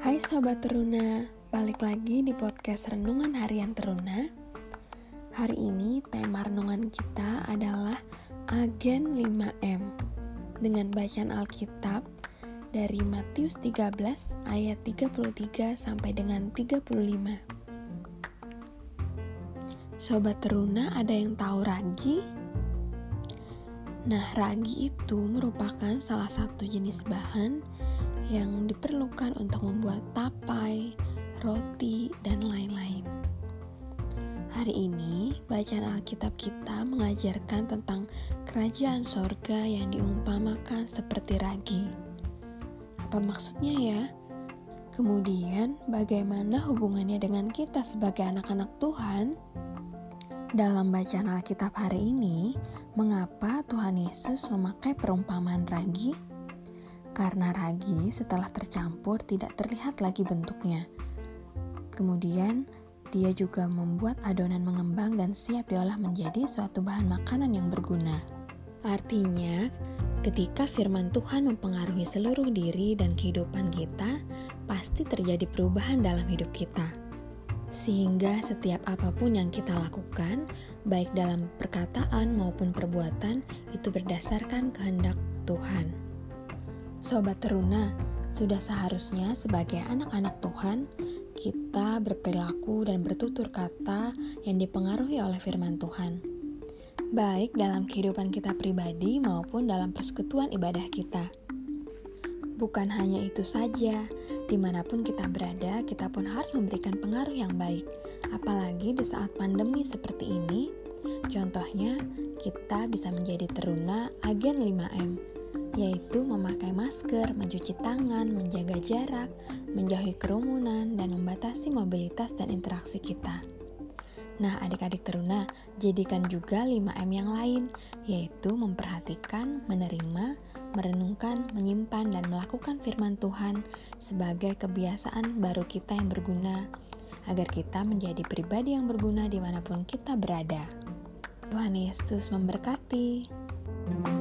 Hai Sobat Teruna, balik lagi di podcast Renungan Harian Teruna. Hari ini tema renungan kita adalah Agen 5M Dengan bacaan Alkitab dari Matius 13 ayat 33 sampai dengan 35 Sobat Teruna ada yang tahu ragi? Nah, ragi itu merupakan salah satu jenis bahan yang diperlukan untuk membuat tapai, roti, dan lain-lain. Hari ini, bacaan Alkitab kita mengajarkan tentang kerajaan sorga yang diumpamakan seperti ragi. Apa maksudnya ya? Kemudian, bagaimana hubungannya dengan kita sebagai anak-anak Tuhan? Dalam bacaan Alkitab hari ini, mengapa Tuhan Yesus memakai perumpamaan ragi? Karena ragi setelah tercampur tidak terlihat lagi bentuknya. Kemudian, dia juga membuat adonan mengembang dan siap diolah menjadi suatu bahan makanan yang berguna. Artinya, ketika firman Tuhan mempengaruhi seluruh diri dan kehidupan kita, pasti terjadi perubahan dalam hidup kita. Sehingga setiap apa pun yang kita lakukan, baik dalam perkataan maupun perbuatan, itu berdasarkan kehendak Tuhan. Sobat Teruna, sudah seharusnya sebagai anak-anak Tuhan, kita berperilaku dan bertutur kata yang dipengaruhi oleh firman Tuhan. Baik dalam kehidupan kita pribadi maupun dalam persekutuan ibadah kita. Bukan hanya itu saja, di mana pun kita berada, kita pun harus memberikan pengaruh yang baik. Apalagi di saat pandemi seperti ini, contohnya kita bisa menjadi teruna agen 5M yaitu memakai masker, mencuci tangan, menjaga jarak, menjauhi kerumunan, dan membatasi mobilitas dan interaksi kita. Nah, adik-adik teruna, jadikan juga 5M yang lain, yaitu memperhatikan, menerima, merenungkan, menyimpan, dan melakukan firman Tuhan sebagai kebiasaan baru kita yang berguna, agar kita menjadi pribadi yang berguna di mana pun kita berada. Tuhan Yesus memberkati. thank you